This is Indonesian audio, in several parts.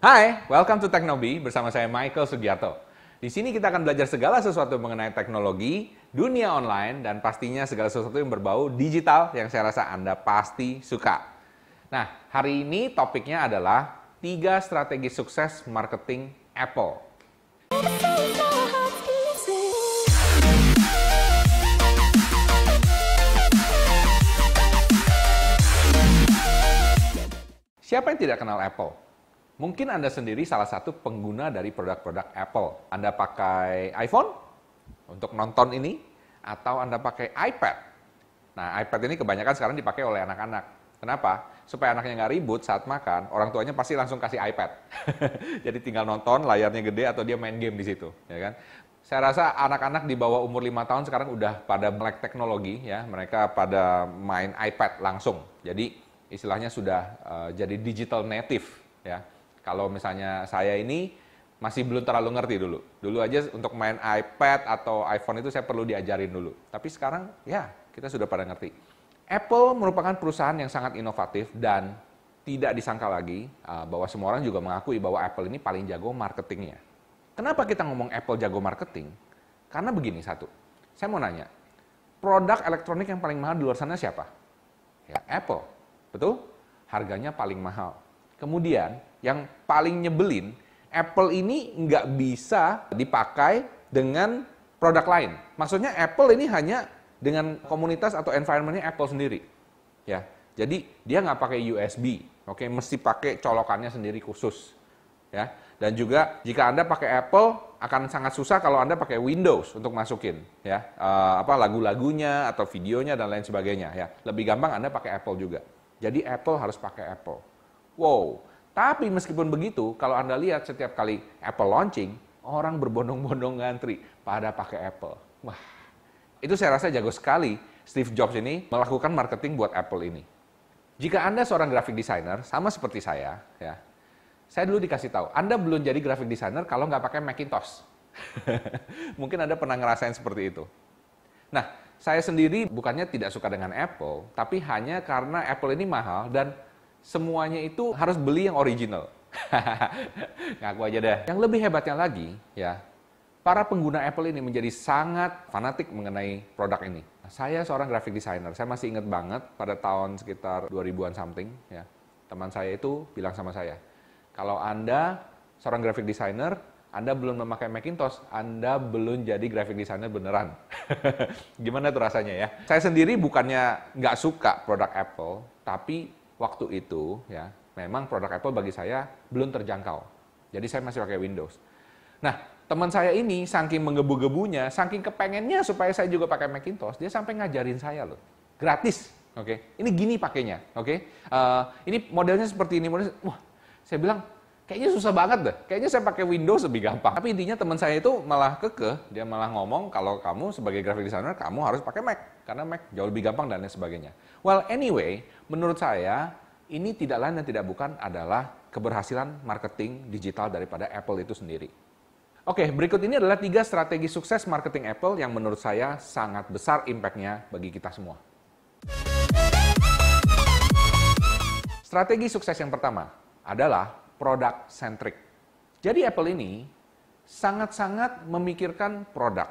Hai, welcome to Teknobi bersama saya Michael Sugiarto. Di sini kita akan belajar segala sesuatu mengenai teknologi, dunia online, dan pastinya segala sesuatu yang berbau digital yang saya rasa Anda pasti suka. Nah, hari ini topiknya adalah tiga strategi sukses marketing Apple. Siapa yang tidak kenal Apple? Mungkin Anda sendiri salah satu pengguna dari produk-produk Apple. Anda pakai iPhone untuk nonton ini, atau Anda pakai iPad. Nah, iPad ini kebanyakan sekarang dipakai oleh anak-anak. Kenapa? Supaya anaknya nggak ribut saat makan, orang tuanya pasti langsung kasih iPad. Jadi tinggal nonton, layarnya gede, atau dia main game di situ. Ya kan? Saya rasa anak-anak di bawah umur 5 tahun sekarang udah pada melek teknologi, ya mereka pada main iPad langsung. Jadi istilahnya sudah uh, jadi digital native ya. Kalau misalnya saya ini masih belum terlalu ngerti dulu. Dulu aja untuk main iPad atau iPhone itu saya perlu diajarin dulu. Tapi sekarang ya kita sudah pada ngerti. Apple merupakan perusahaan yang sangat inovatif dan tidak disangka lagi uh, bahwa semua orang juga mengakui bahwa Apple ini paling jago marketingnya. Kenapa kita ngomong Apple jago marketing? Karena begini satu, saya mau nanya, produk elektronik yang paling mahal di luar sana siapa? Ya Apple. Betul? Harganya paling mahal. Kemudian, yang paling nyebelin, Apple ini nggak bisa dipakai dengan produk lain. Maksudnya Apple ini hanya dengan komunitas atau environmentnya Apple sendiri. Ya, jadi dia nggak pakai USB, oke, mesti pakai colokannya sendiri khusus. Ya, dan juga jika anda pakai Apple akan sangat susah kalau anda pakai Windows untuk masukin, ya, uh, apa lagu-lagunya atau videonya dan lain sebagainya. Ya, lebih gampang anda pakai Apple juga. Jadi Apple harus pakai Apple. Wow. Tapi meskipun begitu, kalau Anda lihat setiap kali Apple launching, orang berbondong-bondong ngantri pada pakai Apple. Wah, itu saya rasa jago sekali Steve Jobs ini melakukan marketing buat Apple ini. Jika Anda seorang graphic designer, sama seperti saya, ya, saya dulu dikasih tahu, Anda belum jadi graphic designer kalau nggak pakai Macintosh. Mungkin Anda pernah ngerasain seperti itu. Nah, saya sendiri bukannya tidak suka dengan Apple, tapi hanya karena Apple ini mahal dan semuanya itu harus beli yang original. Ngaku aja deh. Yang lebih hebatnya lagi, ya, para pengguna Apple ini menjadi sangat fanatik mengenai produk ini. Saya seorang graphic designer, saya masih ingat banget pada tahun sekitar 2000-an something, ya. Teman saya itu bilang sama saya, kalau Anda seorang graphic designer, anda belum memakai Macintosh, Anda belum jadi graphic designer beneran. Gimana tuh rasanya ya? Saya sendiri bukannya nggak suka produk Apple, tapi waktu itu ya memang produk Apple bagi saya belum terjangkau. Jadi saya masih pakai Windows. Nah, teman saya ini saking menggebu-gebunya, saking kepengennya supaya saya juga pakai Macintosh, dia sampai ngajarin saya loh. Gratis, oke? Okay? Ini gini pakainya, oke? Okay? Uh, eh, ini modelnya seperti ini, modelnya, wah, saya bilang, Kayaknya susah banget deh. Kayaknya saya pakai Windows lebih gampang. Tapi intinya teman saya itu malah kekeh. Dia malah ngomong kalau kamu sebagai graphic designer, kamu harus pakai Mac. Karena Mac jauh lebih gampang dan lain sebagainya. Well, anyway, menurut saya, ini tidak lain dan tidak bukan adalah keberhasilan marketing digital daripada Apple itu sendiri. Oke, berikut ini adalah tiga strategi sukses marketing Apple yang menurut saya sangat besar impact-nya bagi kita semua. Strategi sukses yang pertama adalah produk centric. Jadi Apple ini sangat-sangat memikirkan produk.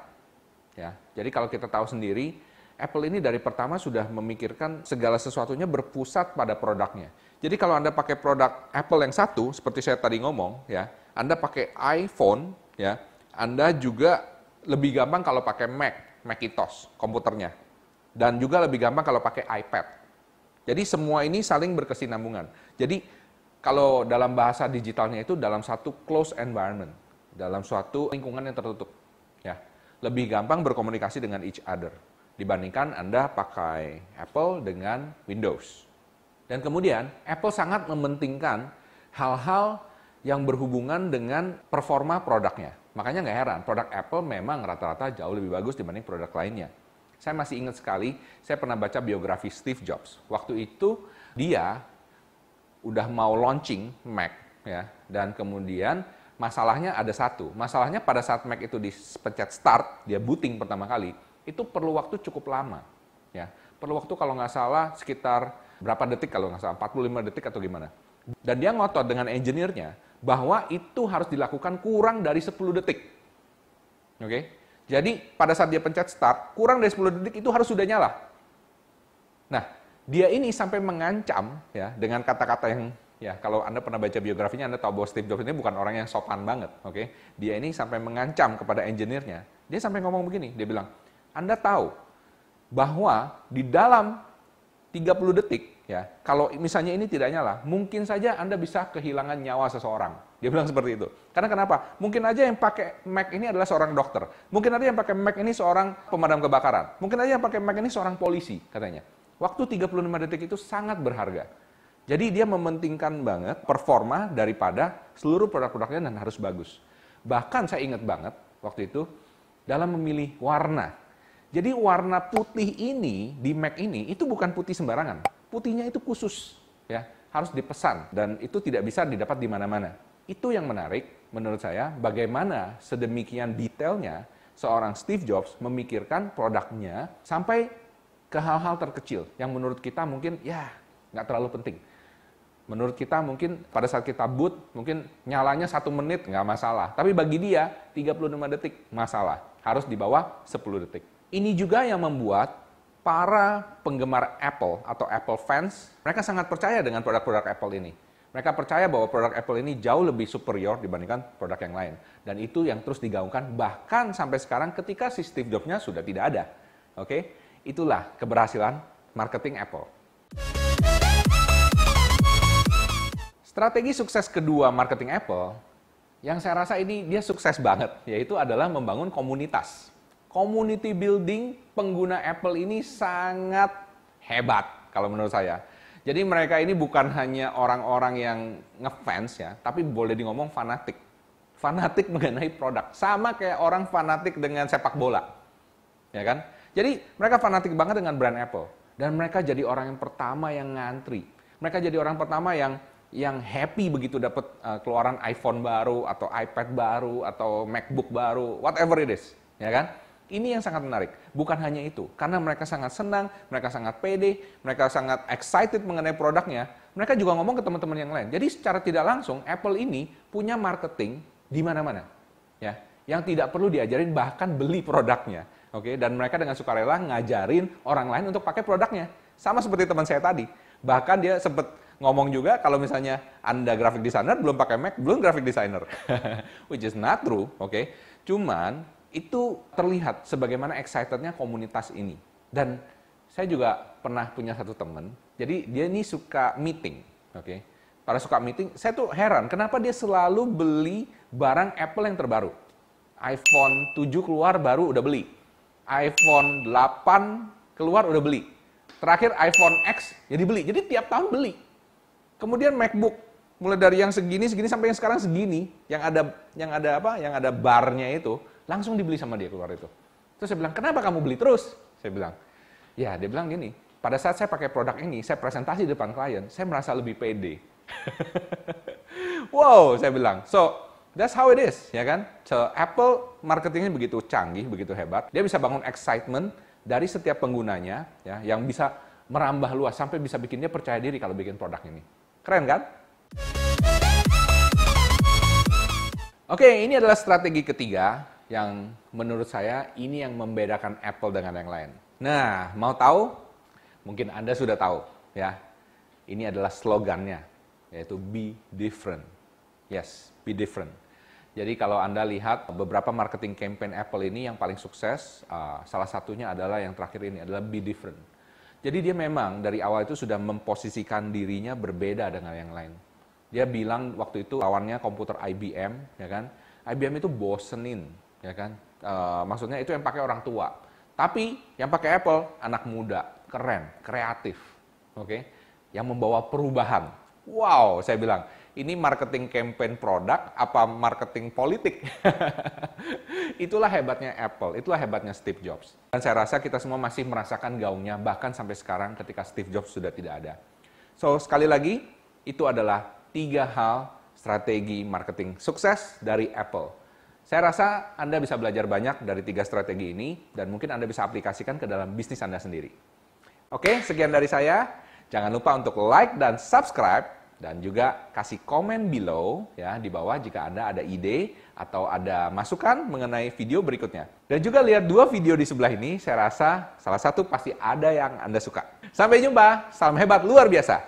Ya, jadi kalau kita tahu sendiri, Apple ini dari pertama sudah memikirkan segala sesuatunya berpusat pada produknya. Jadi kalau Anda pakai produk Apple yang satu, seperti saya tadi ngomong, ya, Anda pakai iPhone, ya, Anda juga lebih gampang kalau pakai Mac, Macintosh, komputernya. Dan juga lebih gampang kalau pakai iPad. Jadi semua ini saling berkesinambungan. Jadi kalau dalam bahasa digitalnya itu dalam satu close environment, dalam suatu lingkungan yang tertutup. Ya, lebih gampang berkomunikasi dengan each other dibandingkan Anda pakai Apple dengan Windows. Dan kemudian Apple sangat mementingkan hal-hal yang berhubungan dengan performa produknya. Makanya nggak heran, produk Apple memang rata-rata jauh lebih bagus dibanding produk lainnya. Saya masih ingat sekali, saya pernah baca biografi Steve Jobs. Waktu itu dia udah mau launching Mac ya dan kemudian masalahnya ada satu masalahnya pada saat Mac itu dipencet start dia booting pertama kali itu perlu waktu cukup lama ya perlu waktu kalau nggak salah sekitar berapa detik kalau nggak salah 45 detik atau gimana dan dia ngotot dengan engineer-nya bahwa itu harus dilakukan kurang dari 10 detik. Oke. Jadi pada saat dia pencet start, kurang dari 10 detik itu harus sudah nyala. Nah, dia ini sampai mengancam ya dengan kata-kata yang ya kalau Anda pernah baca biografinya Anda tahu bahwa Steve Jobs ini bukan orang yang sopan banget, oke. Dia ini sampai mengancam kepada engineer-nya. Dia sampai ngomong begini, dia bilang, "Anda tahu bahwa di dalam 30 detik ya kalau misalnya ini tidak nyala mungkin saja anda bisa kehilangan nyawa seseorang. Dia bilang seperti itu. Karena kenapa? Mungkin aja yang pakai Mac ini adalah seorang dokter. Mungkin aja yang pakai Mac ini seorang pemadam kebakaran. Mungkin aja yang pakai Mac ini seorang polisi katanya. Waktu 35 detik itu sangat berharga. Jadi dia mementingkan banget performa daripada seluruh produk-produknya dan harus bagus. Bahkan saya ingat banget waktu itu dalam memilih warna jadi warna putih ini di Mac ini itu bukan putih sembarangan. Putihnya itu khusus, ya harus dipesan dan itu tidak bisa didapat di mana-mana. Itu yang menarik menurut saya bagaimana sedemikian detailnya seorang Steve Jobs memikirkan produknya sampai ke hal-hal terkecil yang menurut kita mungkin ya nggak terlalu penting. Menurut kita mungkin pada saat kita boot mungkin nyalanya satu menit nggak masalah. Tapi bagi dia 35 detik masalah. Harus di bawah 10 detik. Ini juga yang membuat para penggemar Apple atau Apple fans, mereka sangat percaya dengan produk-produk Apple ini. Mereka percaya bahwa produk Apple ini jauh lebih superior dibandingkan produk yang lain. Dan itu yang terus digaungkan bahkan sampai sekarang ketika si Steve Jobs-nya sudah tidak ada. Oke, itulah keberhasilan marketing Apple. Strategi sukses kedua marketing Apple yang saya rasa ini dia sukses banget, yaitu adalah membangun komunitas community building pengguna Apple ini sangat hebat kalau menurut saya. Jadi mereka ini bukan hanya orang-orang yang ngefans ya, tapi boleh di ngomong fanatik. Fanatik mengenai produk. Sama kayak orang fanatik dengan sepak bola. Ya kan? Jadi mereka fanatik banget dengan brand Apple. Dan mereka jadi orang yang pertama yang ngantri. Mereka jadi orang pertama yang yang happy begitu dapat uh, keluaran iPhone baru atau iPad baru atau MacBook baru, whatever it is, ya kan? Ini yang sangat menarik. Bukan hanya itu, karena mereka sangat senang, mereka sangat pede, mereka sangat excited mengenai produknya. Mereka juga ngomong ke teman-teman yang lain. Jadi secara tidak langsung Apple ini punya marketing di mana-mana, ya, yang tidak perlu diajarin bahkan beli produknya. Oke, dan mereka dengan sukarela ngajarin orang lain untuk pakai produknya. Sama seperti teman saya tadi. Bahkan dia sempat ngomong juga kalau misalnya Anda graphic designer belum pakai Mac, belum graphic designer. Which is not true, oke. Okay? Cuman itu terlihat sebagaimana excitednya komunitas ini. Dan saya juga pernah punya satu teman, jadi dia ini suka meeting, oke. Okay? Pada suka meeting, saya tuh heran kenapa dia selalu beli barang Apple yang terbaru. iPhone 7 keluar baru udah beli. iPhone 8 keluar udah beli. Terakhir iPhone X jadi beli. Jadi tiap tahun beli. Kemudian MacBook mulai dari yang segini segini sampai yang sekarang segini yang ada yang ada apa? Yang ada barnya itu Langsung dibeli sama dia keluar itu. Terus saya bilang, kenapa kamu beli terus? Saya bilang, ya dia bilang gini, pada saat saya pakai produk ini, saya presentasi di depan klien, saya merasa lebih pede. wow, saya bilang. So, that's how it is, ya kan? So, Apple marketingnya begitu canggih, begitu hebat. Dia bisa bangun excitement dari setiap penggunanya, ya, yang bisa merambah luas sampai bisa bikin dia percaya diri kalau bikin produk ini. Keren kan? Oke, ini adalah strategi ketiga yang menurut saya ini yang membedakan Apple dengan yang lain. Nah, mau tahu? Mungkin Anda sudah tahu, ya. Ini adalah slogannya, yaitu be different. Yes, be different. Jadi kalau Anda lihat beberapa marketing campaign Apple ini yang paling sukses, uh, salah satunya adalah yang terakhir ini adalah be different. Jadi dia memang dari awal itu sudah memposisikan dirinya berbeda dengan yang lain. Dia bilang waktu itu lawannya komputer IBM, ya kan? IBM itu bosenin, ya kan? E, maksudnya itu yang pakai orang tua. Tapi yang pakai Apple anak muda, keren, kreatif, oke? Okay? Yang membawa perubahan. Wow, saya bilang ini marketing campaign produk apa marketing politik? itulah hebatnya Apple, itulah hebatnya Steve Jobs. Dan saya rasa kita semua masih merasakan gaungnya bahkan sampai sekarang ketika Steve Jobs sudah tidak ada. So sekali lagi itu adalah tiga hal strategi marketing sukses dari Apple. Saya rasa Anda bisa belajar banyak dari tiga strategi ini dan mungkin Anda bisa aplikasikan ke dalam bisnis Anda sendiri. Oke, sekian dari saya. Jangan lupa untuk like dan subscribe dan juga kasih komen below ya di bawah jika Anda ada ide atau ada masukan mengenai video berikutnya. Dan juga lihat dua video di sebelah ini, saya rasa salah satu pasti ada yang Anda suka. Sampai jumpa, salam hebat luar biasa.